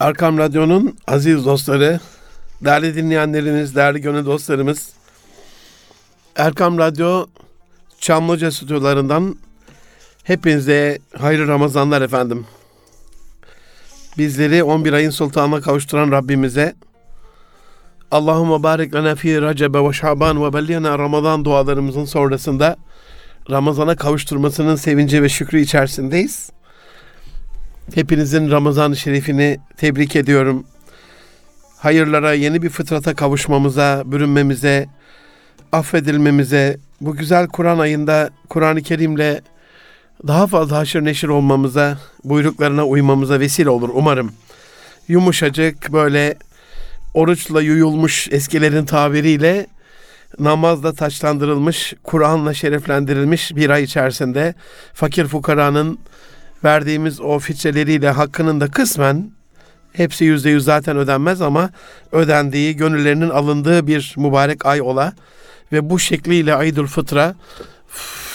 Arkam Radyo'nun aziz dostları, değerli dinleyenlerimiz, değerli gönül dostlarımız, Erkam Radyo Çamlıca stüdyolarından hepinize hayırlı Ramazanlar efendim. Bizleri 11 ayın sultanına kavuşturan Rabbimize Allahümme barik lana fi Recebe ve Şaban ve belliyana Ramazan dualarımızın sonrasında Ramazan'a kavuşturmasının sevinci ve şükrü içerisindeyiz. Hepinizin Ramazan-ı Şerifini tebrik ediyorum. Hayırlara, yeni bir fıtrata kavuşmamıza, bürünmemize, affedilmemize, bu güzel Kur'an ayında Kur'an-ı Kerim'le daha fazla haşır neşir olmamıza, buyruklarına uymamıza vesile olur umarım. Yumuşacık böyle oruçla yuyulmuş eskilerin tabiriyle namazla taçlandırılmış, Kur'an'la şereflendirilmiş bir ay içerisinde fakir fukaranın verdiğimiz o fitreleriyle hakkının da kısmen hepsi yüzde yüz zaten ödenmez ama ödendiği, gönüllerinin alındığı bir mübarek ay ola ve bu şekliyle Aydül Fıtra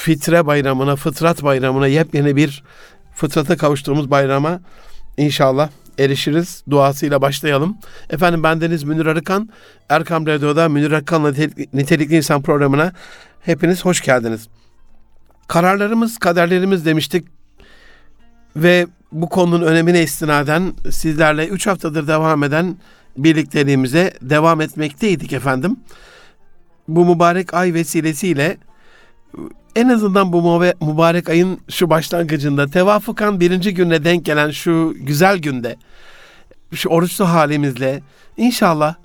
fitre bayramına, fıtrat bayramına yepyeni bir fıtrata kavuştuğumuz bayrama inşallah erişiriz. Duasıyla başlayalım. Efendim bendeniz Münir Arıkan. Erkam Radyo'da Münir Arıkan'la Nitelikli İnsan programına hepiniz hoş geldiniz. Kararlarımız, kaderlerimiz demiştik ve bu konunun önemine istinaden sizlerle 3 haftadır devam eden birlikteliğimize devam etmekteydik efendim. Bu mübarek ay vesilesiyle en azından bu mübarek ayın şu başlangıcında tevafukan birinci gününe denk gelen şu güzel günde şu oruçlu halimizle inşallah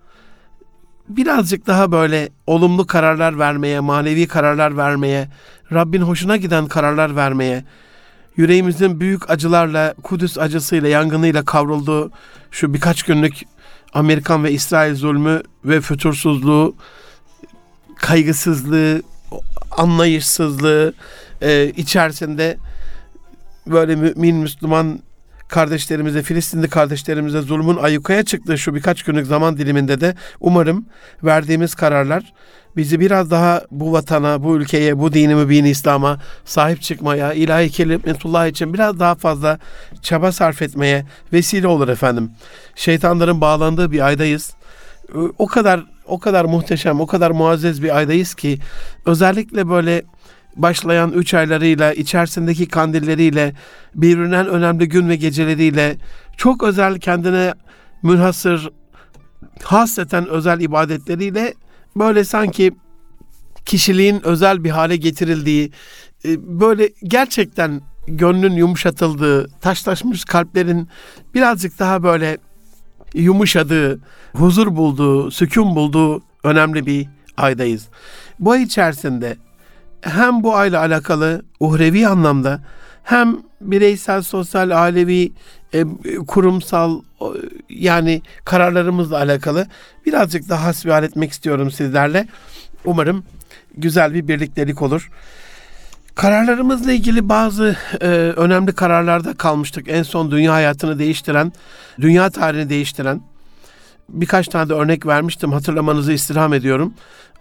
birazcık daha böyle olumlu kararlar vermeye, manevi kararlar vermeye, Rabbin hoşuna giden kararlar vermeye, yüreğimizin büyük acılarla, Kudüs acısıyla, yangınıyla kavrulduğu şu birkaç günlük Amerikan ve İsrail zulmü ve fütursuzluğu, kaygısızlığı, anlayışsızlığı e, içerisinde böyle mümin Müslüman kardeşlerimize, Filistinli kardeşlerimize zulmün ayyukaya çıktığı şu birkaç günlük zaman diliminde de umarım verdiğimiz kararlar bizi biraz daha bu vatana, bu ülkeye, bu dini mübini İslam'a sahip çıkmaya, ilahi kelimetullah için biraz daha fazla çaba sarf etmeye vesile olur efendim. Şeytanların bağlandığı bir aydayız. O kadar o kadar muhteşem, o kadar muazzez bir aydayız ki özellikle böyle başlayan üç aylarıyla, içerisindeki kandilleriyle, birbirinden önemli gün ve geceleriyle, çok özel kendine münhasır, hasreten özel ibadetleriyle böyle sanki kişiliğin özel bir hale getirildiği, e, böyle gerçekten gönlün yumuşatıldığı, taşlaşmış kalplerin birazcık daha böyle yumuşadığı, huzur bulduğu, sükun bulduğu önemli bir aydayız. Bu ay içerisinde hem bu ayla alakalı uhrevi anlamda hem bireysel, sosyal, ailevi, e, kurumsal yani kararlarımızla alakalı birazcık daha hasbihal etmek istiyorum sizlerle. Umarım güzel bir birliktelik olur. Kararlarımızla ilgili bazı e, önemli kararlarda kalmıştık. En son dünya hayatını değiştiren, dünya tarihini değiştiren birkaç tane de örnek vermiştim. Hatırlamanızı istirham ediyorum.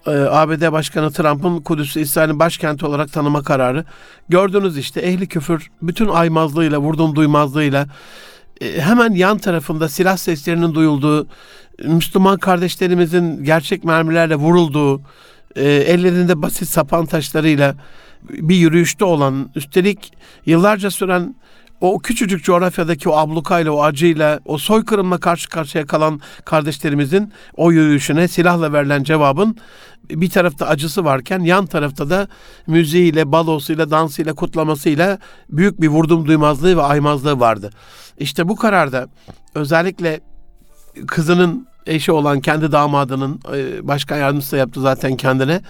E, ABD Başkanı Trump'ın Kudüs'ü İsrail'in başkenti olarak tanıma kararı. Gördünüz işte ehli küfür bütün aymazlığıyla, vurdum duymazlığıyla e, hemen yan tarafında silah seslerinin duyulduğu, Müslüman kardeşlerimizin gerçek mermilerle vurulduğu, e, ellerinde basit sapan taşlarıyla bir yürüyüşte olan, üstelik yıllarca süren o küçücük coğrafyadaki o ablukayla, o acıyla, o soykırımla karşı karşıya kalan kardeşlerimizin o yürüyüşüne silahla verilen cevabın bir tarafta acısı varken yan tarafta da müziğiyle, balosuyla, dansıyla, kutlamasıyla büyük bir vurdum duymazlığı ve aymazlığı vardı. İşte bu kararda özellikle kızının eşi olan kendi damadının e, başkan yardımcısı yaptı zaten kendine.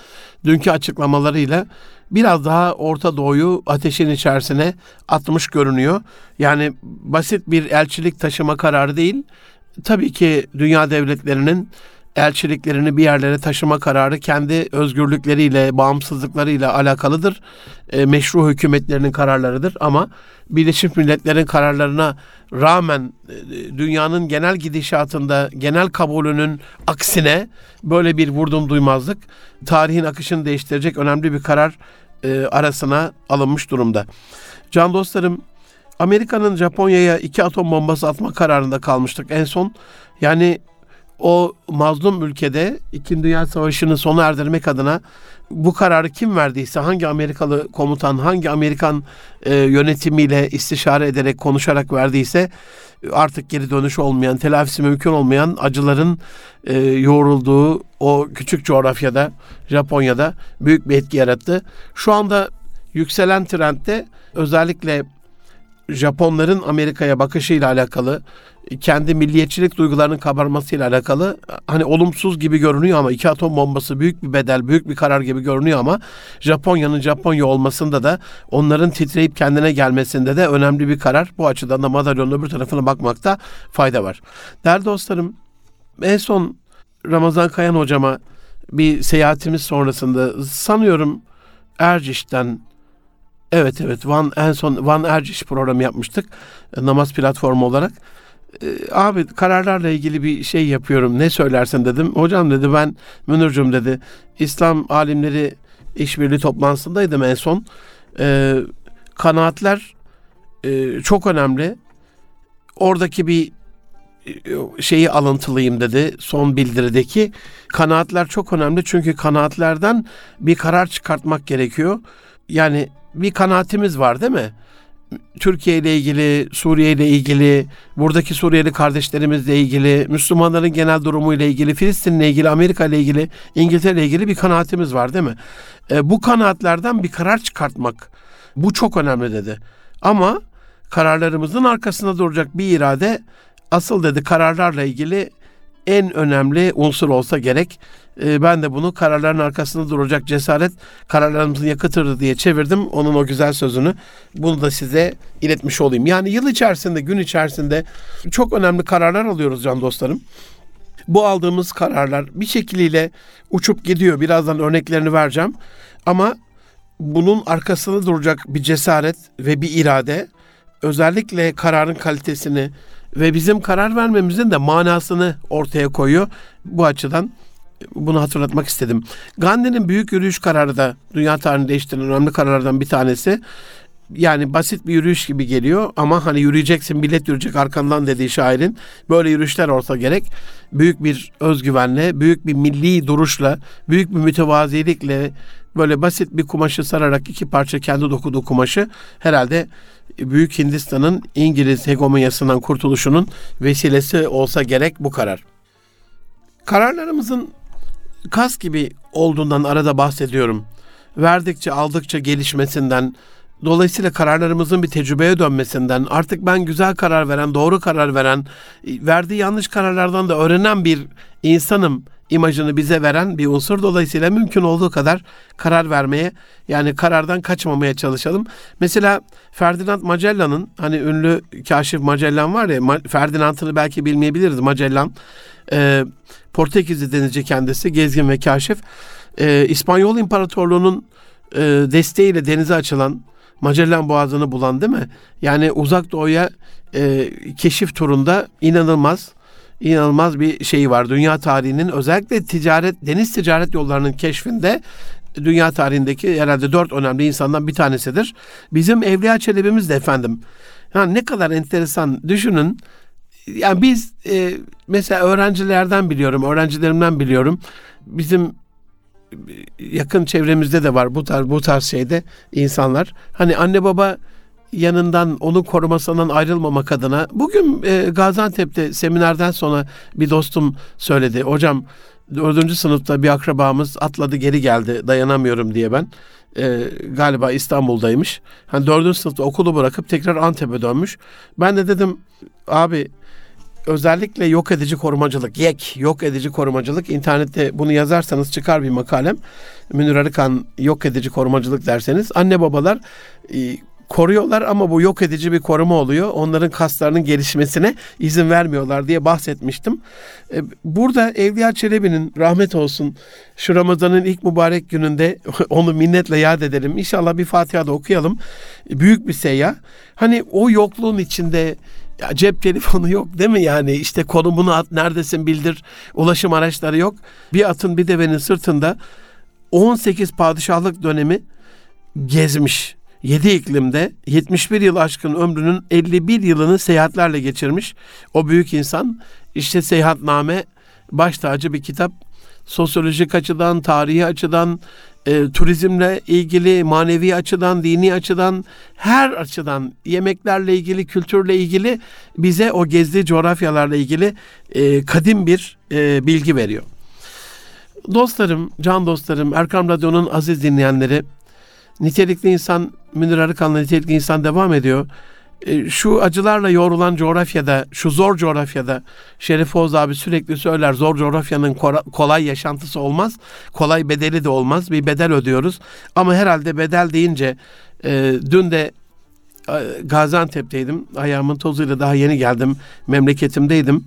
Dünkü açıklamalarıyla biraz daha Orta Doğu'yu ateşin içerisine atmış görünüyor. Yani basit bir elçilik taşıma kararı değil. Tabii ki dünya devletlerinin elçiliklerini bir yerlere taşıma kararı kendi özgürlükleriyle, bağımsızlıklarıyla alakalıdır. E, meşru hükümetlerinin kararlarıdır ama Birleşmiş Milletler'in kararlarına rağmen e, dünyanın genel gidişatında, genel kabulünün aksine böyle bir vurdum duymazlık tarihin akışını değiştirecek önemli bir karar e, arasına alınmış durumda. Can dostlarım Amerika'nın Japonya'ya iki atom bombası atma kararında kalmıştık en son. Yani o mazlum ülkede İkinci Dünya Savaşı'nı sona erdirmek adına bu kararı kim verdiyse, hangi Amerikalı komutan, hangi Amerikan e, yönetimiyle istişare ederek, konuşarak verdiyse artık geri dönüş olmayan, telafisi mümkün olmayan acıların e, yoğrulduğu o küçük coğrafyada, Japonya'da büyük bir etki yarattı. Şu anda yükselen trendde özellikle Japonların Amerika'ya bakışıyla alakalı, kendi milliyetçilik duygularının kabarmasıyla alakalı hani olumsuz gibi görünüyor ama iki atom bombası büyük bir bedel, büyük bir karar gibi görünüyor ama Japonya'nın Japonya olmasında da onların titreyip kendine gelmesinde de önemli bir karar. Bu açıdan da madalyonun öbür tarafına bakmakta fayda var. Değerli dostlarım, en son Ramazan Kayan hocama bir seyahatimiz sonrasında sanıyorum Erciş'ten Evet evet Van en son Van Erciş programı yapmıştık e, namaz platformu olarak. E, abi kararlarla ilgili bir şey yapıyorum ne söylersen dedim. Hocam dedi ben Münir'cum dedi İslam alimleri işbirliği toplantısındaydım en son. E, kanaatler e, çok önemli. Oradaki bir e, şeyi alıntılayayım dedi son bildirideki. Kanaatler çok önemli çünkü kanaatlerden bir karar çıkartmak gerekiyor. Yani bir kanaatimiz var değil mi? Türkiye ile ilgili, Suriye ile ilgili, buradaki Suriyeli kardeşlerimizle ilgili, Müslümanların genel durumu ile ilgili, Filistin ile ilgili, Amerika ile ilgili, İngiltere ile ilgili bir kanaatimiz var değil mi? E, bu kanaatlerden bir karar çıkartmak bu çok önemli dedi. Ama kararlarımızın arkasında duracak bir irade asıl dedi kararlarla ilgili en önemli unsur olsa gerek. E, ben de bunu kararların arkasında duracak cesaret kararlarımızın yakıtıdır diye çevirdim. Onun o güzel sözünü. Bunu da size iletmiş olayım. Yani yıl içerisinde, gün içerisinde çok önemli kararlar alıyoruz can dostlarım. Bu aldığımız kararlar bir şekliyle uçup gidiyor. Birazdan örneklerini vereceğim. Ama bunun arkasında duracak bir cesaret ve bir irade özellikle kararın kalitesini ve bizim karar vermemizin de manasını ortaya koyuyor. Bu açıdan bunu hatırlatmak istedim. Gandhi'nin büyük yürüyüş kararı da dünya tarihini değiştiren önemli kararlardan bir tanesi. Yani basit bir yürüyüş gibi geliyor ama hani yürüyeceksin millet yürüyecek arkandan dediği şairin böyle yürüyüşler olsa gerek. Büyük bir özgüvenle, büyük bir milli duruşla, büyük bir mütevazilikle böyle basit bir kumaşı sararak iki parça kendi dokuduğu kumaşı herhalde Büyük Hindistan'ın İngiliz hegemonyasından kurtuluşunun vesilesi olsa gerek bu karar. Kararlarımızın kas gibi olduğundan arada bahsediyorum. Verdikçe aldıkça gelişmesinden, dolayısıyla kararlarımızın bir tecrübeye dönmesinden, artık ben güzel karar veren, doğru karar veren, verdiği yanlış kararlardan da öğrenen bir insanım imajını bize veren bir unsur. Dolayısıyla mümkün olduğu kadar karar vermeye yani karardan kaçmamaya çalışalım. Mesela Ferdinand Magellan'ın hani ünlü kaşif Magellan var ya Ferdinand'ını belki bilmeyebiliriz Magellan. E, Portekizli denizci kendisi gezgin ve kaşif. E, İspanyol İmparatorluğu'nun e, desteğiyle denize açılan Magellan Boğazı'nı bulan değil mi? Yani uzak doğuya e, keşif turunda inanılmaz inanılmaz bir şey var. Dünya tarihinin özellikle ticaret, deniz ticaret yollarının keşfinde dünya tarihindeki herhalde dört önemli insandan bir tanesidir. Bizim Evliya Çelebi'miz de efendim. Yani ne kadar enteresan düşünün. Yani biz e, mesela öğrencilerden biliyorum, öğrencilerimden biliyorum. Bizim yakın çevremizde de var bu tarz bu tarz şeyde insanlar. Hani anne baba yanından onun korumasından ayrılmamak adına bugün e, Gaziantep'te seminerden sonra bir dostum söyledi. Hocam dördüncü sınıfta bir akrabamız atladı geri geldi dayanamıyorum diye ben. E, galiba İstanbul'daymış. Hani dördüncü sınıfta okulu bırakıp tekrar Antep'e dönmüş. Ben de dedim abi özellikle yok edici korumacılık, YEK, yok edici korumacılık. internette bunu yazarsanız çıkar bir makalem. Münir Arıkan yok edici korumacılık derseniz anne babalar e, koruyorlar ama bu yok edici bir koruma oluyor. Onların kaslarının gelişmesine izin vermiyorlar diye bahsetmiştim. E, burada Evliya Çelebi'nin rahmet olsun şu Ramazan'ın ilk mübarek gününde onu minnetle yad edelim. İnşallah bir Fatiha da okuyalım. E, büyük bir seyyah. Hani o yokluğun içinde ya cep telefonu yok değil mi yani işte konumunu at neredesin bildir ulaşım araçları yok. Bir atın bir devenin sırtında 18 padişahlık dönemi gezmiş 7 iklimde 71 yıl aşkın ömrünün 51 yılını seyahatlerle geçirmiş. O büyük insan işte seyahatname baş tacı bir kitap. Sosyolojik açıdan, tarihi açıdan, e, turizmle ilgili, manevi açıdan, dini açıdan, her açıdan yemeklerle ilgili, kültürle ilgili bize o gezdiği coğrafyalarla ilgili e, kadim bir e, bilgi veriyor. Dostlarım, can dostlarım, Erkam Radyo'nun aziz dinleyenleri, Nitelikli insan, Münir Arıkan'la Nitelikli insan devam ediyor. E, şu acılarla yoğrulan coğrafyada, şu zor coğrafyada Şerif Oğuz abi sürekli söyler zor coğrafyanın kolay yaşantısı olmaz. Kolay bedeli de olmaz. Bir bedel ödüyoruz. Ama herhalde bedel deyince e, dün de e, Gaziantep'teydim. Ayağımın tozuyla daha yeni geldim. Memleketimdeydim.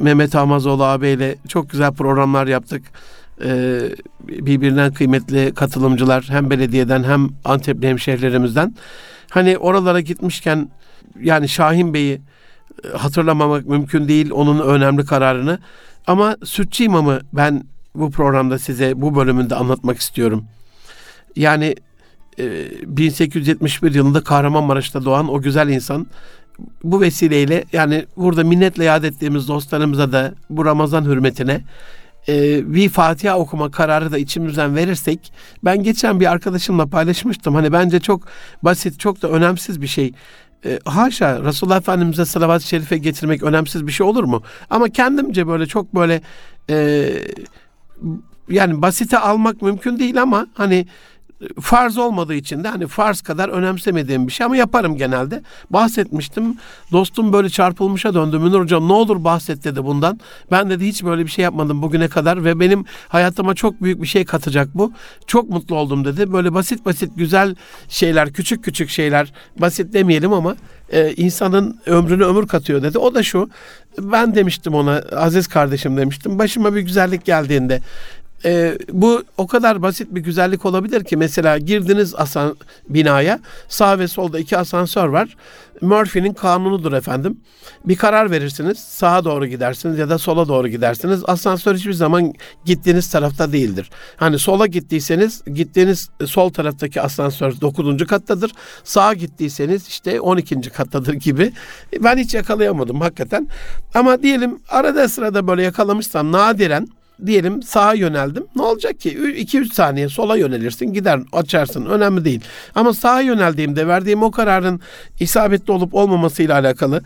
Mehmet Amazoğlu abiyle çok güzel programlar yaptık e, birbirinden kıymetli katılımcılar hem belediyeden hem Antepli hemşehrilerimizden. Hani oralara gitmişken yani Şahin Bey'i e, hatırlamamak mümkün değil onun önemli kararını. Ama Sütçü İmam'ı ben bu programda size bu bölümünde anlatmak istiyorum. Yani 1871 e, yılında Kahramanmaraş'ta doğan o güzel insan bu vesileyle yani burada minnetle yad ettiğimiz dostlarımıza da bu Ramazan hürmetine e, bir Fatiha okuma kararı da içimizden verirsek ben geçen bir arkadaşımla paylaşmıştım. Hani bence çok basit, çok da önemsiz bir şey. E, haşa Resulullah Efendimiz'e salavat-ı şerife getirmek önemsiz bir şey olur mu? Ama kendimce böyle çok böyle e, yani basite almak mümkün değil ama hani farz olmadığı için de hani farz kadar önemsemediğim bir şey ama yaparım genelde. Bahsetmiştim. Dostum böyle çarpılmışa döndü. Münir hocam ne olur bahset dedi bundan. Ben dedi hiç böyle bir şey yapmadım bugüne kadar ve benim hayatıma çok büyük bir şey katacak bu. Çok mutlu oldum dedi. Böyle basit basit güzel şeyler, küçük küçük şeyler, basit demeyelim ama e, insanın ömrünü ömür katıyor dedi. O da şu. Ben demiştim ona aziz kardeşim demiştim. Başıma bir güzellik geldiğinde e, bu o kadar basit bir güzellik olabilir ki mesela girdiniz asan binaya sağ ve solda iki asansör var. Murphy'nin kanunudur efendim. Bir karar verirsiniz sağa doğru gidersiniz ya da sola doğru gidersiniz. Asansör hiçbir zaman gittiğiniz tarafta değildir. Hani sola gittiyseniz gittiğiniz sol taraftaki asansör 9. kattadır. Sağa gittiyseniz işte 12. kattadır gibi. Ben hiç yakalayamadım hakikaten. Ama diyelim arada sırada böyle yakalamışsam nadiren diyelim sağa yöneldim. Ne olacak ki? 2-3 saniye sola yönelirsin gider açarsın önemli değil. Ama sağa yöneldiğimde verdiğim o kararın isabetli olup olmamasıyla alakalı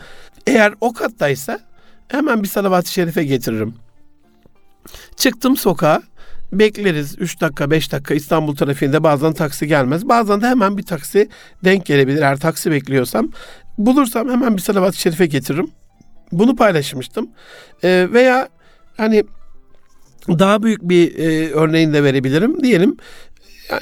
eğer o kattaysa hemen bir salavat-ı şerife getiririm. Çıktım sokağa bekleriz 3 dakika 5 dakika İstanbul trafiğinde bazen taksi gelmez. Bazen de hemen bir taksi denk gelebilir eğer taksi bekliyorsam. Bulursam hemen bir salavat-ı şerife getiririm. Bunu paylaşmıştım. Ee, veya hani daha büyük bir e, örneğini de verebilirim. Diyelim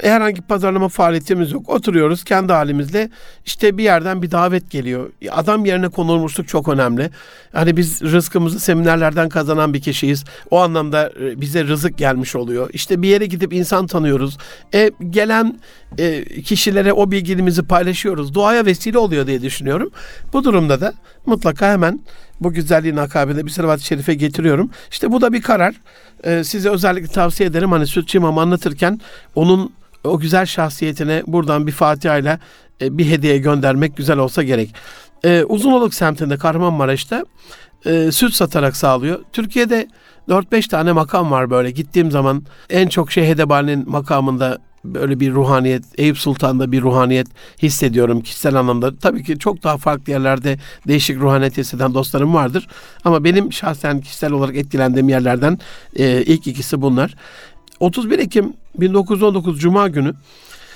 herhangi pazarlama faaliyetimiz yok. Oturuyoruz kendi halimizle. İşte bir yerden bir davet geliyor. Adam yerine konulmuşluk çok önemli. Hani biz rızkımızı seminerlerden kazanan bir kişiyiz. O anlamda e, bize rızık gelmiş oluyor. İşte bir yere gidip insan tanıyoruz. E, gelen e, kişilere o bilgimizi paylaşıyoruz. Duaya vesile oluyor diye düşünüyorum. Bu durumda da mutlaka hemen bu güzelliğin akabinde bir salavat-ı şerife getiriyorum. İşte bu da bir karar. Ee, size özellikle tavsiye ederim. Hani Sütçü İmam anlatırken onun o güzel şahsiyetine buradan bir Fatiha ile e, bir hediye göndermek güzel olsa gerek. Ee, Uzunoluk semtinde Kahramanmaraş'ta e, süt satarak sağlıyor. Türkiye'de 4-5 tane makam var böyle. Gittiğim zaman en çok Şehedebani'nin makamında böyle bir ruhaniyet, Eyüp Sultan'da bir ruhaniyet hissediyorum kişisel anlamda. Tabii ki çok daha farklı yerlerde değişik ruhaniyet hisseden dostlarım vardır. Ama benim şahsen kişisel olarak etkilendiğim yerlerden e, ilk ikisi bunlar. 31 Ekim 1919 Cuma günü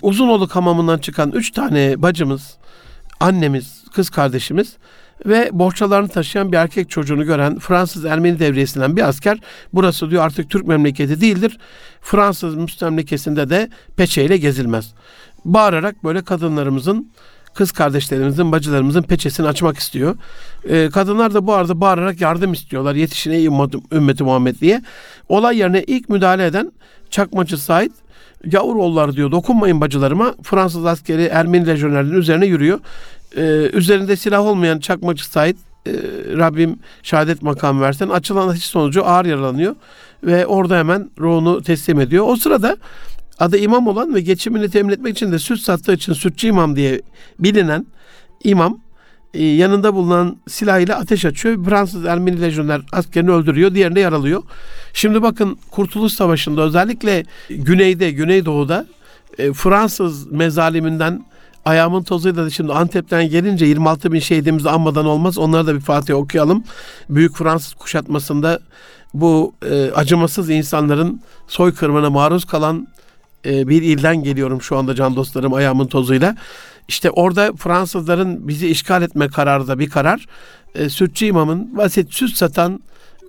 Uzunoluk hamamından çıkan üç tane bacımız, annemiz, kız kardeşimiz ve bohçalarını taşıyan bir erkek çocuğunu gören Fransız Ermeni devriyesinden bir asker burası diyor artık Türk memleketi değildir. Fransız müstemlekesinde de peçeyle gezilmez. Bağırarak böyle kadınlarımızın kız kardeşlerimizin, bacılarımızın peçesini açmak istiyor. Ee, kadınlar da bu arada bağırarak yardım istiyorlar. Yetişin ey ümmeti, Muhammed diye. Olay yerine ilk müdahale eden Çakmacı Said Yavuroğulları diyor dokunmayın bacılarıma. Fransız askeri Ermeni lejyonerlerin üzerine yürüyor. Ee, üzerinde silah olmayan Çakmacı Said e, Rabbim şehadet makamı versen açılan ateş sonucu ağır yaralanıyor ve orada hemen ruhunu teslim ediyor. O sırada adı imam olan ve geçimini temin etmek için de süt sattığı için sütçü imam diye bilinen imam e, yanında bulunan silahıyla ateş açıyor. Fransız Ermeni lejyoner askerini öldürüyor. Diğerini yaralıyor. Şimdi bakın Kurtuluş Savaşı'nda özellikle güneyde, güneydoğuda e, Fransız mezaliminden ayağımın tozuyla da şimdi Antep'ten gelince 26 bin şehidimizi anmadan olmaz. Onları da bir Fatih okuyalım. Büyük Fransız kuşatmasında bu e, acımasız insanların soykırımına maruz kalan e, bir ilden geliyorum şu anda can dostlarım ayağımın tozuyla. İşte orada Fransızların bizi işgal etme kararı da bir karar. E, sütçü imamın basit süt satan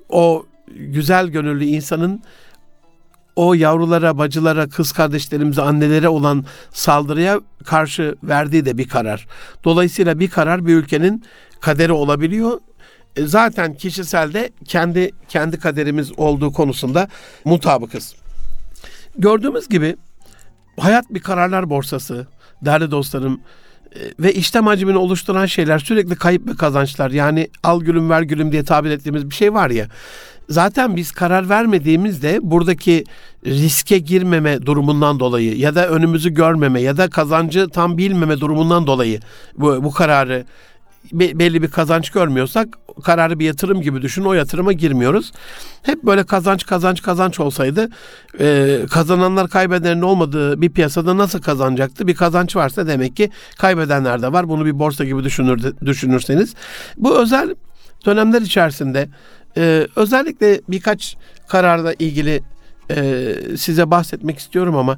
o güzel gönüllü insanın o yavrulara, bacılara, kız kardeşlerimize, annelere olan saldırıya karşı verdiği de bir karar. Dolayısıyla bir karar bir ülkenin kaderi olabiliyor. E, zaten kişiselde kendi kendi kaderimiz olduğu konusunda mutabıkız. Gördüğümüz gibi hayat bir kararlar borsası değerli dostlarım e, ve işlem hacmini oluşturan şeyler sürekli kayıp ve kazançlar. Yani al gülüm ver gülüm diye tabir ettiğimiz bir şey var ya. Zaten biz karar vermediğimizde buradaki riske girmeme durumundan dolayı ya da önümüzü görmeme ya da kazancı tam bilmeme durumundan dolayı bu, bu kararı belli bir kazanç görmüyorsak kararı bir yatırım gibi düşün o yatırıma girmiyoruz. Hep böyle kazanç kazanç kazanç olsaydı e, kazananlar kaybedenlerin olmadığı bir piyasada nasıl kazanacaktı? Bir kazanç varsa demek ki kaybedenler de var. Bunu bir borsa gibi düşünür, düşünürseniz. Bu özel dönemler içerisinde e, özellikle birkaç kararla ilgili e, size bahsetmek istiyorum ama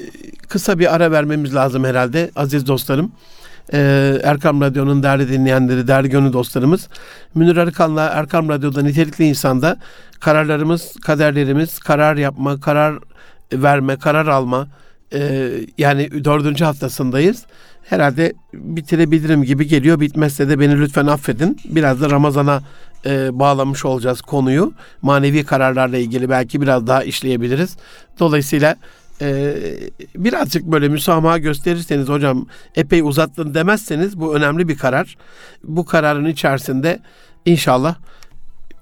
e, kısa bir ara vermemiz lazım herhalde aziz dostlarım e, Erkam Radyo'nun değerli dinleyenleri, değerli gönül dostlarımız. Münir Arıkan'la Erkam Radyo'da nitelikli insanda kararlarımız, kaderlerimiz, karar yapma, karar verme, karar alma e, yani dördüncü haftasındayız. Herhalde bitirebilirim gibi geliyor. Bitmezse de beni lütfen affedin. Biraz da Ramazan'a e, bağlamış olacağız konuyu. Manevi kararlarla ilgili belki biraz daha işleyebiliriz. Dolayısıyla e, birazcık böyle müsamaha gösterirseniz hocam epey uzattın demezseniz bu önemli bir karar. Bu kararın içerisinde inşallah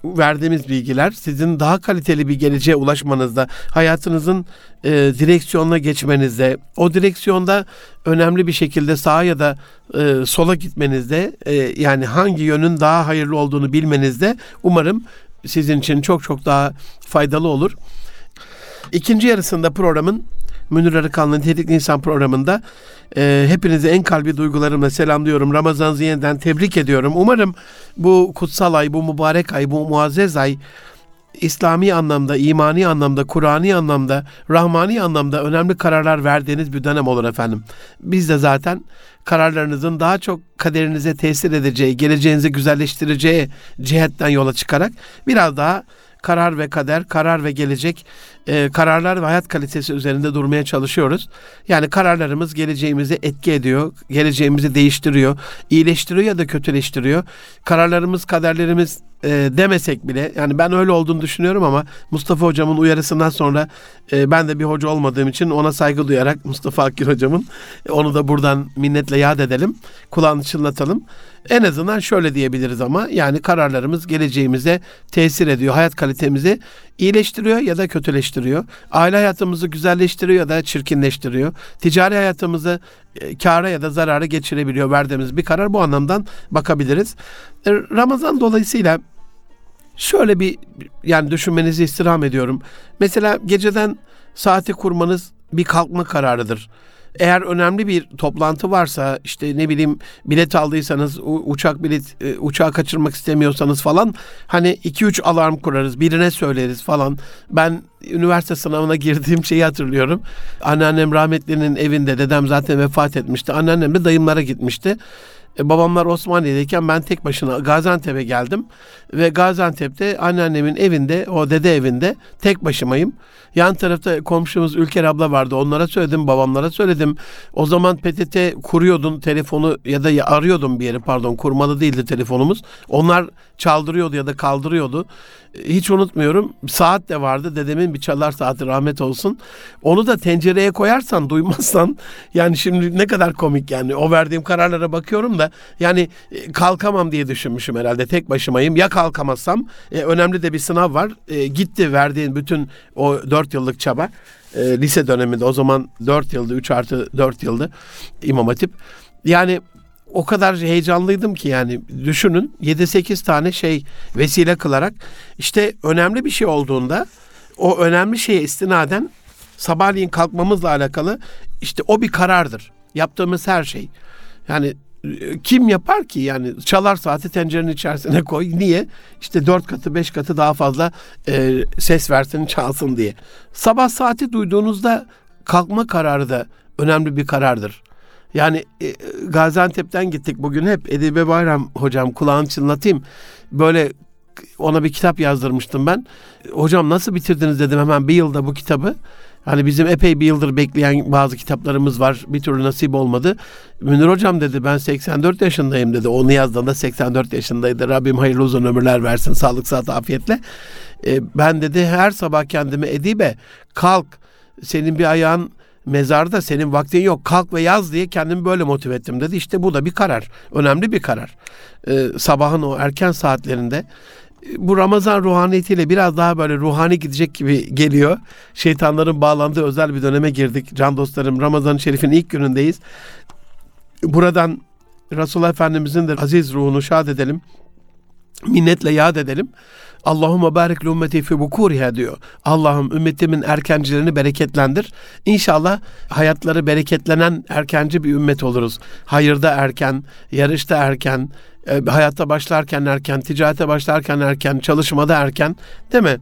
verdiğimiz bilgiler sizin daha kaliteli bir geleceğe ulaşmanızda, hayatınızın e, direksiyonuna geçmenizde, o direksiyonda önemli bir şekilde sağa ya da e, sola gitmenizde, e, yani hangi yönün daha hayırlı olduğunu bilmenizde umarım sizin için çok çok daha faydalı olur. İkinci yarısında programın Münir Arıkan'ın Nitelikli İnsan programında e, hepinizi en kalbi duygularımla selamlıyorum. Ramazan'ınızı yeniden tebrik ediyorum. Umarım bu kutsal ay, bu mübarek ay, bu muazzez ay İslami anlamda, imani anlamda, Kur'ani anlamda, Rahmani anlamda önemli kararlar verdiğiniz bir dönem olur efendim. Biz de zaten kararlarınızın daha çok kaderinize tesir edeceği, geleceğinizi güzelleştireceği cihetten yola çıkarak biraz daha karar ve kader, karar ve gelecek, e, kararlar ve hayat kalitesi üzerinde durmaya çalışıyoruz. Yani kararlarımız geleceğimizi etki ediyor, geleceğimizi değiştiriyor, iyileştiriyor ya da kötüleştiriyor. Kararlarımız, kaderlerimiz e, demesek bile yani ben öyle olduğunu düşünüyorum ama Mustafa hocamın uyarısından sonra e, ben de bir hoca olmadığım için ona saygı duyarak Mustafa Akgül hocamın e, onu da buradan minnetle yad edelim. Kulağını çınlatalım. En azından şöyle diyebiliriz ama yani kararlarımız geleceğimize tesir ediyor. Hayat kalitemizi iyileştiriyor ya da kötüleştiriyor. Aile hayatımızı güzelleştiriyor ya da çirkinleştiriyor. Ticari hayatımızı e, kâra ya da zarara geçirebiliyor verdiğimiz bir karar. Bu anlamdan bakabiliriz. E, Ramazan dolayısıyla şöyle bir yani düşünmenizi istirham ediyorum. Mesela geceden saati kurmanız bir kalkma kararıdır. Eğer önemli bir toplantı varsa işte ne bileyim bilet aldıysanız uçak bilet e, uçağı kaçırmak istemiyorsanız falan hani 2-3 alarm kurarız birine söyleriz falan. Ben üniversite sınavına girdiğim şeyi hatırlıyorum. Anneannem rahmetlinin evinde dedem zaten vefat etmişti. Anneannem de dayımlara gitmişti. E, babamlar Osmaniye'deyken ben tek başına Gaziantep'e geldim. Ve Gaziantep'te anneannemin evinde, o dede evinde tek başımayım. Yan tarafta komşumuz Ülker abla vardı. Onlara söyledim, babamlara söyledim. O zaman PTT kuruyordun telefonu ya da arıyordum bir yeri pardon kurmalı değildi telefonumuz. Onlar çaldırıyordu ya da kaldırıyordu. Hiç unutmuyorum. Saat de vardı. Dedemin bir çalar saati rahmet olsun. Onu da tencereye koyarsan duymazsan yani şimdi ne kadar komik yani. O verdiğim kararlara bakıyorum da yani e, kalkamam diye düşünmüşüm herhalde. Tek başımayım. Ya kalkamazsam e, önemli de bir sınav var. E, gitti verdiğin bütün o dört yıllık çaba. E, lise döneminde o zaman 4 yıldı 3 artı 4 yıldı İmam Hatip. Yani o kadar heyecanlıydım ki yani düşünün 7-8 tane şey vesile kılarak işte önemli bir şey olduğunda o önemli şeye istinaden sabahleyin kalkmamızla alakalı işte o bir karardır. Yaptığımız her şey. Yani kim yapar ki yani çalar saati tencerenin içerisine koy. Niye? İşte dört katı beş katı daha fazla e, ses versin çalsın diye. Sabah saati duyduğunuzda kalkma kararı da önemli bir karardır. Yani e, Gaziantep'ten gittik bugün hep Edibe Bayram hocam kulağını çınlatayım. Böyle ona bir kitap yazdırmıştım ben. Hocam nasıl bitirdiniz dedim hemen bir yılda bu kitabı. Hani bizim epey bir yıldır bekleyen bazı kitaplarımız var. Bir türlü nasip olmadı. Münir hocam dedi ben 84 yaşındayım dedi. Onu yazdığında 84 yaşındaydı. Rabbim hayırlı uzun ömürler versin. Sağlık, sıhhat, afiyetle. E, ben dedi her sabah kendime Edibe kalk senin bir ayağın mezarda senin vaktin yok kalk ve yaz diye kendimi böyle motive ettim dedi. İşte bu da bir karar. Önemli bir karar. Ee, sabahın o erken saatlerinde bu Ramazan ruhaniyetiyle biraz daha böyle ruhani gidecek gibi geliyor. Şeytanların bağlandığı özel bir döneme girdik. Can dostlarım Ramazan-ı Şerif'in ilk günündeyiz. Buradan Resulullah Efendimizin de aziz ruhunu şad edelim. Minnetle yad edelim. Allahümme barik ümmeti fi bukuriha diyor. Allah'ım ümmetimin erkencilerini bereketlendir. İnşallah hayatları bereketlenen erkenci bir ümmet oluruz. Hayırda erken, yarışta erken, e, hayatta başlarken erken, ticarete başlarken erken, çalışmada erken değil mi?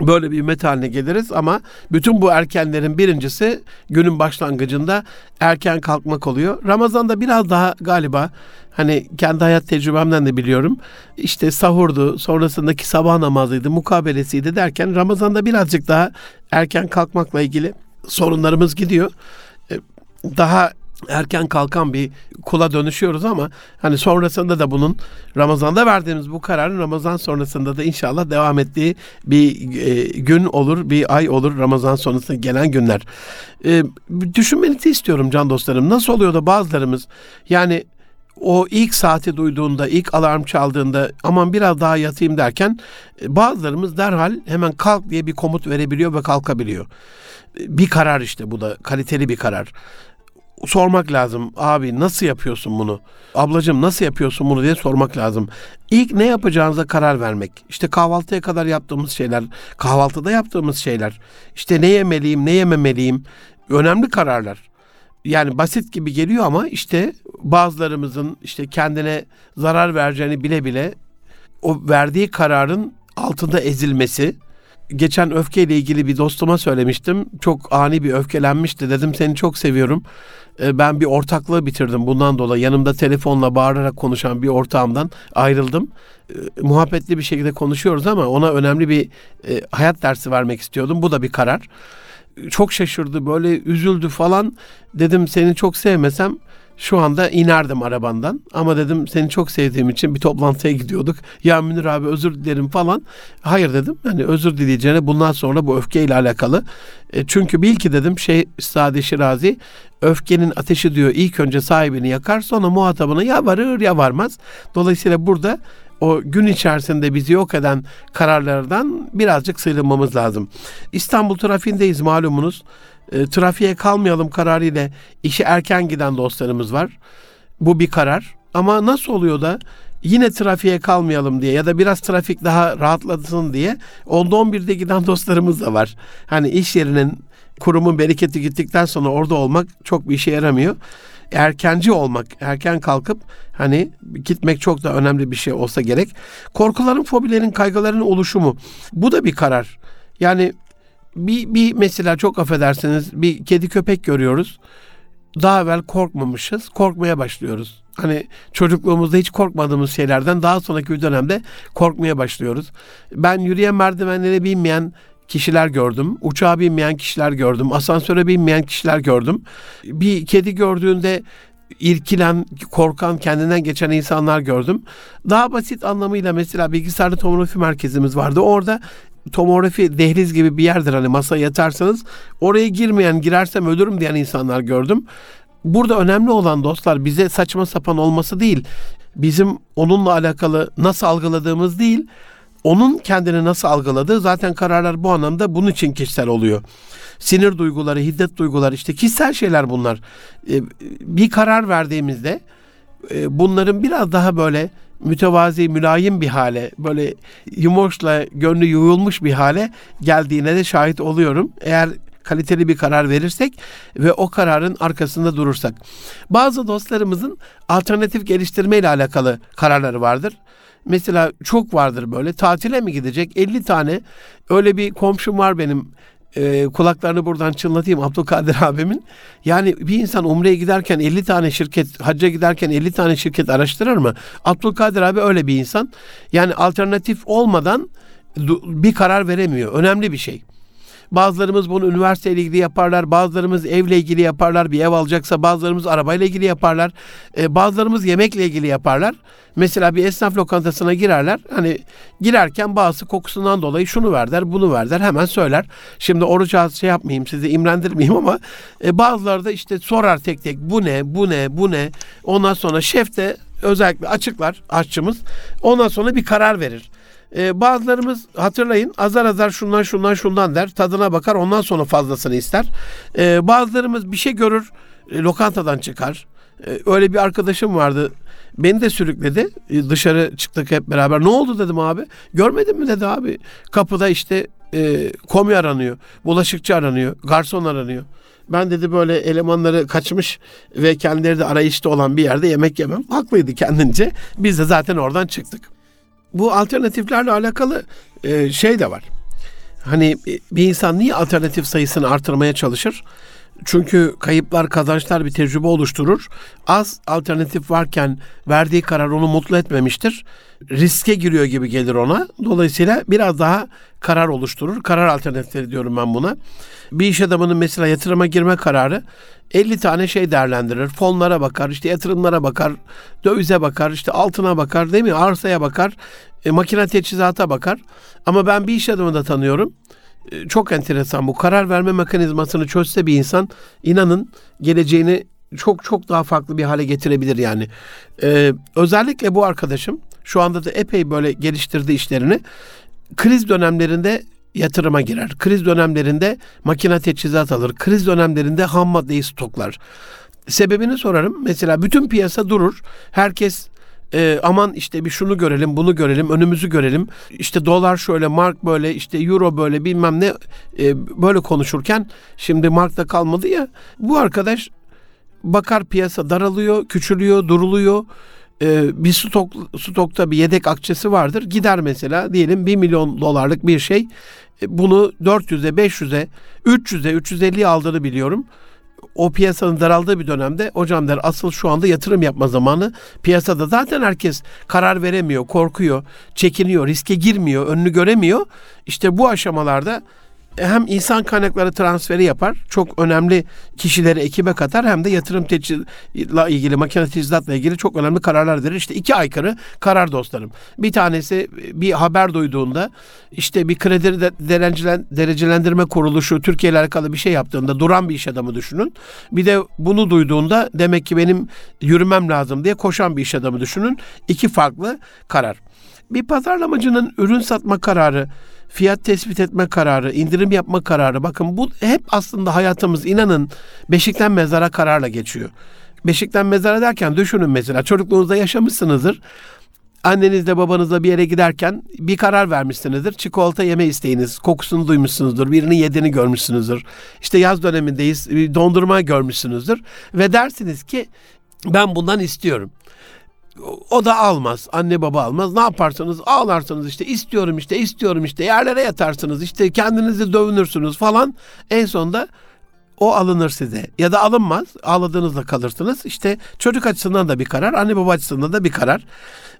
Böyle bir ümmet haline geliriz ama bütün bu erkenlerin birincisi günün başlangıcında erken kalkmak oluyor. Ramazan'da biraz daha galiba hani kendi hayat tecrübemden de biliyorum. İşte sahurdu, sonrasındaki sabah namazıydı, mukabelesiydi derken Ramazan'da birazcık daha erken kalkmakla ilgili sorunlarımız gidiyor. E, daha erken kalkan bir kula dönüşüyoruz ama hani sonrasında da bunun Ramazan'da verdiğimiz bu kararın Ramazan sonrasında da inşallah devam ettiği bir e, gün olur, bir ay olur Ramazan sonrasında gelen günler. E, düşünmenizi istiyorum can dostlarım. Nasıl oluyor da bazılarımız yani o ilk saati duyduğunda, ilk alarm çaldığında aman biraz daha yatayım derken e, bazılarımız derhal hemen kalk diye bir komut verebiliyor ve kalkabiliyor. E, bir karar işte bu da kaliteli bir karar sormak lazım. Abi nasıl yapıyorsun bunu? Ablacığım nasıl yapıyorsun bunu diye sormak lazım. İlk ne yapacağınıza karar vermek. İşte kahvaltıya kadar yaptığımız şeyler, kahvaltıda yaptığımız şeyler. İşte ne yemeliyim, ne yememeliyim. Önemli kararlar. Yani basit gibi geliyor ama işte bazılarımızın işte kendine zarar vereceğini bile bile o verdiği kararın altında ezilmesi, geçen öfkeyle ilgili bir dostuma söylemiştim. Çok ani bir öfkelenmişti. Dedim seni çok seviyorum. Ee, ben bir ortaklığı bitirdim bundan dolayı. Yanımda telefonla bağırarak konuşan bir ortağımdan ayrıldım. Ee, muhabbetli bir şekilde konuşuyoruz ama ona önemli bir e, hayat dersi vermek istiyordum. Bu da bir karar. Çok şaşırdı böyle üzüldü falan. Dedim seni çok sevmesem şu anda inerdim arabandan. Ama dedim seni çok sevdiğim için bir toplantıya gidiyorduk. Ya Münir abi özür dilerim falan. Hayır dedim. Hani özür dileyeceğine bundan sonra bu öfkeyle alakalı. E, çünkü bil ki dedim şey Sadi Şirazi öfkenin ateşi diyor ilk önce sahibini yakar sonra muhatabına ya varır ya varmaz. Dolayısıyla burada o gün içerisinde bizi yok eden kararlardan birazcık sıyrılmamız lazım. İstanbul trafiğindeyiz malumunuz e, trafiğe kalmayalım kararıyla işe erken giden dostlarımız var. Bu bir karar. Ama nasıl oluyor da yine trafiğe kalmayalım diye ya da biraz trafik daha rahatlasın diye onda 11'de giden dostlarımız da var. Hani iş yerinin kurumun bereketi gittikten sonra orada olmak çok bir işe yaramıyor. Erkenci olmak, erken kalkıp hani gitmek çok da önemli bir şey olsa gerek. Korkuların, fobilerin, kaygıların oluşumu. Bu da bir karar. Yani bir, bir mesela çok affedersiniz bir kedi köpek görüyoruz. Daha evvel korkmamışız. Korkmaya başlıyoruz. Hani çocukluğumuzda hiç korkmadığımız şeylerden daha sonraki bir dönemde korkmaya başlıyoruz. Ben yürüyen merdivenlere binmeyen kişiler gördüm. Uçağa binmeyen kişiler gördüm. Asansöre binmeyen kişiler gördüm. Bir kedi gördüğünde irkilen, korkan, kendinden geçen insanlar gördüm. Daha basit anlamıyla mesela bilgisayarlı tomografi merkezimiz vardı. Orada tomografi dehliz gibi bir yerdir hani masaya yatarsanız oraya girmeyen girersem ölürüm diyen insanlar gördüm. Burada önemli olan dostlar bize saçma sapan olması değil. Bizim onunla alakalı nasıl algıladığımız değil. Onun kendini nasıl algıladığı zaten kararlar bu anlamda bunun için kişisel oluyor. Sinir duyguları, hiddet duyguları işte kişisel şeyler bunlar. Ee, bir karar verdiğimizde e, bunların biraz daha böyle mütevazi, mülayim bir hale, böyle yumuşla gönlü yuyulmuş bir hale geldiğine de şahit oluyorum. Eğer kaliteli bir karar verirsek ve o kararın arkasında durursak. Bazı dostlarımızın alternatif geliştirme ile alakalı kararları vardır. Mesela çok vardır böyle tatile mi gidecek 50 tane öyle bir komşum var benim e, kulaklarını buradan çınlatayım Abdülkadir abimin. Yani bir insan Umre'ye giderken 50 tane şirket, hacca giderken 50 tane şirket araştırır mı? Abdülkadir abi öyle bir insan. Yani alternatif olmadan bir karar veremiyor. Önemli bir şey. Bazılarımız bunu üniversiteyle ilgili yaparlar. Bazılarımız evle ilgili yaparlar. Bir ev alacaksa bazılarımız arabayla ilgili yaparlar. Ee, bazılarımız yemekle ilgili yaparlar. Mesela bir esnaf lokantasına girerler. Hani girerken bazı kokusundan dolayı şunu verler, bunu verler hemen söyler. Şimdi oruç ağzı şey yapmayayım, sizi imrendirmeyeyim ama e, bazıları da işte sorar tek tek bu ne, bu ne, bu ne. Ondan sonra şef de özellikle açıklar aşçımız. Ondan sonra bir karar verir. Ee, bazılarımız hatırlayın azar azar şundan şundan şundan der. Tadına bakar ondan sonra fazlasını ister. Ee, bazılarımız bir şey görür e, lokantadan çıkar. Ee, öyle bir arkadaşım vardı. Beni de sürükledi. Ee, dışarı çıktık hep beraber. Ne oldu dedim abi. Görmedin mi dedi abi. Kapıda işte e, komi aranıyor. Bulaşıkçı aranıyor. Garson aranıyor. Ben dedi böyle elemanları kaçmış ve kendileri de arayışta olan bir yerde yemek yemem. Haklıydı kendince. Biz de zaten oradan çıktık bu alternatiflerle alakalı e, şey de var. Hani bir insan niye alternatif sayısını artırmaya çalışır? Çünkü kayıplar kazançlar bir tecrübe oluşturur. Az alternatif varken verdiği karar onu mutlu etmemiştir. Riske giriyor gibi gelir ona. Dolayısıyla biraz daha karar oluşturur. Karar alternatifleri diyorum ben buna. Bir iş adamının mesela yatırıma girme kararı 50 tane şey değerlendirir. Fonlara bakar, işte yatırımlara bakar, dövize bakar, işte altına bakar, değil mi? Arsaya bakar, e, makine teçhizata bakar. Ama ben bir iş adamı da tanıyorum. Çok enteresan bu. Karar verme mekanizmasını çözse bir insan inanın geleceğini çok çok daha farklı bir hale getirebilir yani. Ee, özellikle bu arkadaşım şu anda da epey böyle geliştirdi işlerini. Kriz dönemlerinde yatırıma girer. Kriz dönemlerinde makine teçhizat alır. Kriz dönemlerinde ham maddeyi stoklar. Sebebini sorarım. Mesela bütün piyasa durur. Herkes e, aman işte bir şunu görelim, bunu görelim, önümüzü görelim. İşte dolar şöyle, mark böyle, işte euro böyle bilmem ne e, böyle konuşurken şimdi markta kalmadı ya. Bu arkadaş bakar piyasa daralıyor, küçülüyor, duruluyor. E, bir stok stokta bir yedek akçesi vardır. Gider mesela diyelim 1 milyon dolarlık bir şey. E, bunu 400'e, 500'e, 300'e, 350'ye aldığını biliyorum o piyasanın daraldığı bir dönemde hocam der asıl şu anda yatırım yapma zamanı. Piyasada zaten herkes karar veremiyor, korkuyor, çekiniyor, riske girmiyor, önünü göremiyor. İşte bu aşamalarda hem insan kaynakları transferi yapar, çok önemli kişileri ekibe katar hem de yatırım teçhizatla ilgili, makine teçhizatla ilgili çok önemli kararlar verir. İşte iki aykırı karar dostlarım. Bir tanesi bir haber duyduğunda işte bir kredi derecelendirme kuruluşu Türkiye ile alakalı bir şey yaptığında duran bir iş adamı düşünün. Bir de bunu duyduğunda demek ki benim yürümem lazım diye koşan bir iş adamı düşünün. İki farklı karar. Bir pazarlamacının ürün satma kararı fiyat tespit etme kararı, indirim yapma kararı. Bakın bu hep aslında hayatımız inanın beşikten mezara kararla geçiyor. Beşikten mezara derken düşünün mesela çocukluğunuzda yaşamışsınızdır. Annenizle babanızla bir yere giderken bir karar vermişsinizdir. Çikolata yeme isteğiniz, kokusunu duymuşsunuzdur. Birini yediğini görmüşsünüzdür. İşte yaz dönemindeyiz, dondurma görmüşsünüzdür. Ve dersiniz ki ben bundan istiyorum o da almaz. Anne baba almaz. Ne yaparsınız? Ağlarsınız işte istiyorum işte istiyorum işte yerlere yatarsınız işte kendinizi dövünürsünüz falan. En sonunda o alınır size ya da alınmaz. Ağladığınızda kalırsınız. İşte çocuk açısından da bir karar, anne baba açısından da bir karar.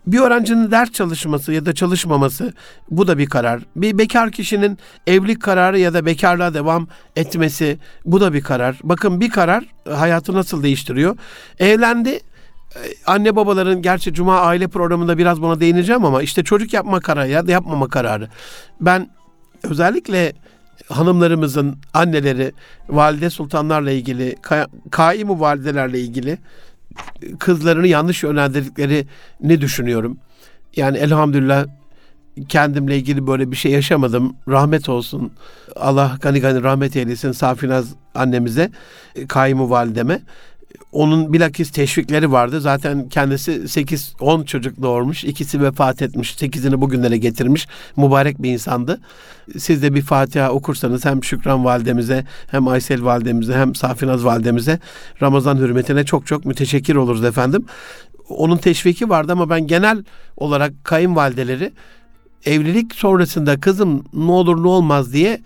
Bir öğrencinin ders çalışması ya da çalışmaması bu da bir karar. Bir bekar kişinin evlilik kararı ya da bekarlığa devam etmesi bu da bir karar. Bakın bir karar hayatı nasıl değiştiriyor. Evlendi anne babaların gerçi cuma aile programında biraz buna değineceğim ama işte çocuk yapma kararı ya da yapmama kararı. Ben özellikle hanımlarımızın anneleri valide sultanlarla ilgili kaimu validelerle ilgili kızlarını yanlış yönlendirdiklerini düşünüyorum. Yani elhamdülillah kendimle ilgili böyle bir şey yaşamadım. Rahmet olsun. Allah gani gani rahmet eylesin Safinaz annemize, kayımı valideme. Onun bilakis teşvikleri vardı. Zaten kendisi 8-10 çocuk doğurmuş. İkisi vefat etmiş. 8'ini bugünlere getirmiş. Mübarek bir insandı. Siz de bir Fatiha okursanız hem Şükran validemize hem Aysel validemize hem Safinaz validemize Ramazan hürmetine çok çok müteşekkir oluruz efendim. Onun teşviki vardı ama ben genel olarak kayınvalideleri evlilik sonrasında kızım ne olur ne olmaz diye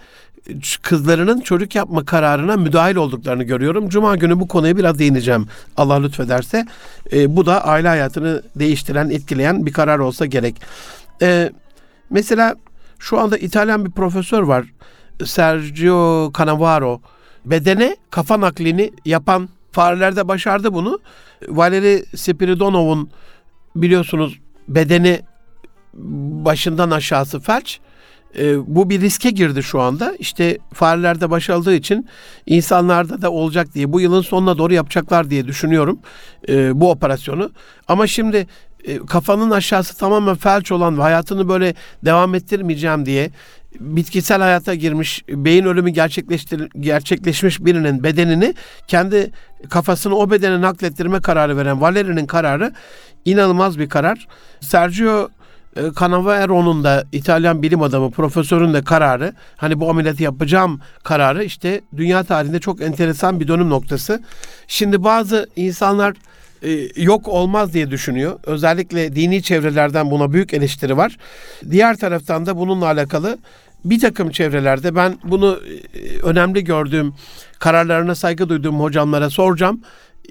kızlarının çocuk yapma kararına müdahil olduklarını görüyorum. Cuma günü bu konuya biraz değineceğim Allah lütfederse. E, bu da aile hayatını değiştiren, etkileyen bir karar olsa gerek. E, mesela şu anda İtalyan bir profesör var. Sergio Cannavaro. Bedene kafa naklini yapan farelerde başardı bunu. Valeri Spiridonov'un biliyorsunuz bedeni başından aşağısı felç. E, bu bir riske girdi şu anda. İşte farelerde başarıldığı için insanlarda da olacak diye bu yılın sonuna doğru yapacaklar diye düşünüyorum e, bu operasyonu. Ama şimdi e, kafanın aşağısı tamamen felç olan ve hayatını böyle devam ettirmeyeceğim diye bitkisel hayata girmiş, beyin ölümü gerçekleştir gerçekleşmiş birinin bedenini kendi kafasını o bedene naklettirme kararı veren Valeri'nin kararı inanılmaz bir karar. Sergio e, Canavaro'nun da İtalyan bilim adamı profesörün de kararı hani bu ameliyatı yapacağım kararı işte dünya tarihinde çok enteresan bir dönüm noktası. Şimdi bazı insanlar e, yok olmaz diye düşünüyor. Özellikle dini çevrelerden buna büyük eleştiri var. Diğer taraftan da bununla alakalı bir takım çevrelerde ben bunu e, önemli gördüğüm, kararlarına saygı duyduğum hocamlara soracağım.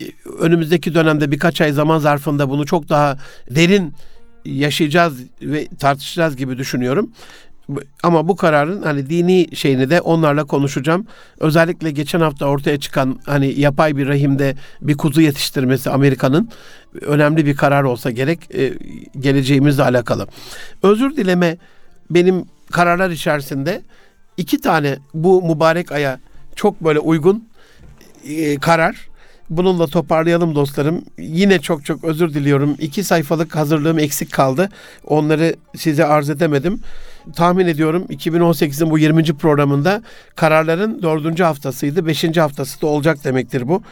E, önümüzdeki dönemde birkaç ay zaman zarfında bunu çok daha derin yaşayacağız ve tartışacağız gibi düşünüyorum. Ama bu kararın hani dini şeyini de onlarla konuşacağım. Özellikle geçen hafta ortaya çıkan hani yapay bir rahimde bir kuzu yetiştirmesi Amerika'nın önemli bir karar olsa gerek e, geleceğimizle alakalı. Özür dileme benim kararlar içerisinde iki tane bu mübarek aya çok böyle uygun e, karar. Bununla toparlayalım dostlarım. Yine çok çok özür diliyorum. İki sayfalık hazırlığım eksik kaldı. Onları size arz edemedim tahmin ediyorum 2018'in bu 20. programında kararların 4. haftasıydı. 5. haftası da olacak demektir bu.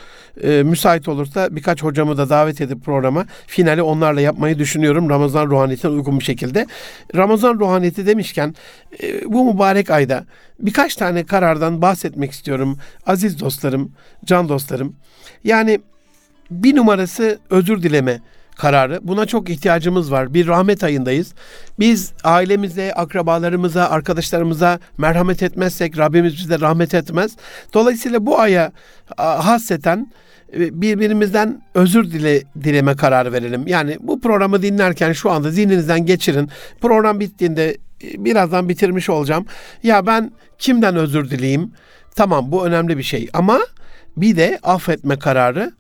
E, müsait olursa birkaç hocamı da davet edip programa finali onlarla yapmayı düşünüyorum. Ramazan ruhaniyetine uygun bir şekilde. Ramazan ruhaniyeti demişken e, bu mübarek ayda birkaç tane karardan bahsetmek istiyorum. Aziz dostlarım, can dostlarım. Yani bir numarası özür dileme kararı. Buna çok ihtiyacımız var. Bir rahmet ayındayız. Biz ailemize, akrabalarımıza, arkadaşlarımıza merhamet etmezsek Rabbimiz bize rahmet etmez. Dolayısıyla bu aya hasreten e, birbirimizden özür dile dileme kararı verelim. Yani bu programı dinlerken şu anda zihninizden geçirin. Program bittiğinde e, birazdan bitirmiş olacağım. Ya ben kimden özür dileyim? Tamam bu önemli bir şey ama bir de affetme kararı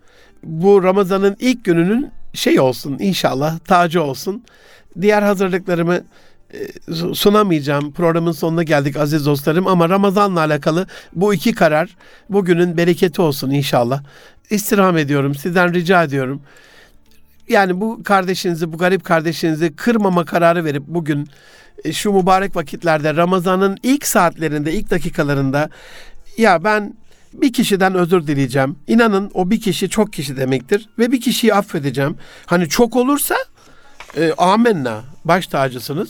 bu Ramazan'ın ilk gününün şey olsun inşallah tacı olsun. Diğer hazırlıklarımı e, sunamayacağım. Programın sonuna geldik aziz dostlarım ama Ramazan'la alakalı bu iki karar bugünün bereketi olsun inşallah. İstirham ediyorum. Sizden rica ediyorum. Yani bu kardeşinizi, bu garip kardeşinizi kırmama kararı verip bugün e, şu mübarek vakitlerde Ramazan'ın ilk saatlerinde, ilk dakikalarında ya ben bir kişiden özür dileyeceğim. İnanın o bir kişi çok kişi demektir ve bir kişiyi affedeceğim. Hani çok olursa e, amenna baş tacısınız.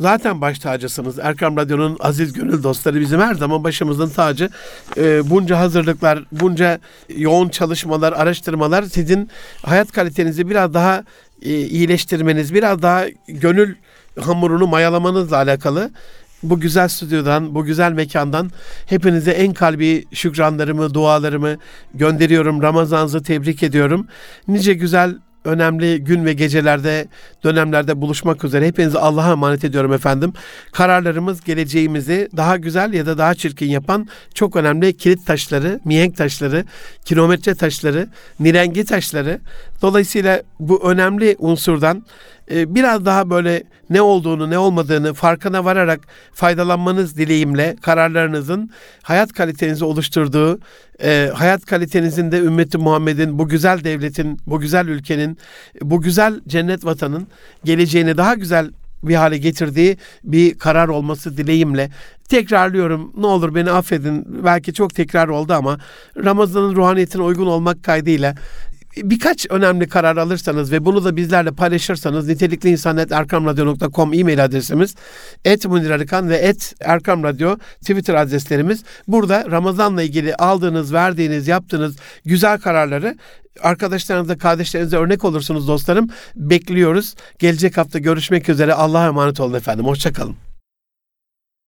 Zaten baş tacısınız. Erkam Radyo'nun aziz gönül dostları bizim her zaman başımızın tacı. E, bunca hazırlıklar, bunca yoğun çalışmalar, araştırmalar sizin hayat kalitenizi biraz daha e, iyileştirmeniz, biraz daha gönül hamurunu mayalamanızla alakalı bu güzel stüdyodan, bu güzel mekandan hepinize en kalbi şükranlarımı, dualarımı gönderiyorum. Ramazanınızı tebrik ediyorum. Nice güzel önemli gün ve gecelerde, dönemlerde buluşmak üzere. Hepinizi Allah'a emanet ediyorum efendim. Kararlarımız geleceğimizi daha güzel ya da daha çirkin yapan çok önemli kilit taşları, mihenk taşları, kilometre taşları, nirengi taşları. Dolayısıyla bu önemli unsurdan biraz daha böyle ne olduğunu ne olmadığını farkına vararak faydalanmanız dileğimle kararlarınızın hayat kalitenizi oluşturduğu, e, hayat kalitenizin de ümmeti Muhammed'in, bu güzel devletin, bu güzel ülkenin, bu güzel cennet vatanın geleceğini daha güzel bir hale getirdiği bir karar olması dileğimle tekrarlıyorum. Ne olur beni affedin. Belki çok tekrar oldu ama Ramazan'ın ruhaniyetine uygun olmak kaydıyla birkaç önemli karar alırsanız ve bunu da bizlerle paylaşırsanız nitelikli insanet.erkamradyo.com e-mail adresimiz et Munir Arıkan ve et Erkam Radyo Twitter adreslerimiz. Burada Ramazan'la ilgili aldığınız, verdiğiniz, yaptığınız güzel kararları arkadaşlarınıza, kardeşlerinize örnek olursunuz dostlarım. Bekliyoruz. Gelecek hafta görüşmek üzere. Allah'a emanet olun efendim. Hoşçakalın.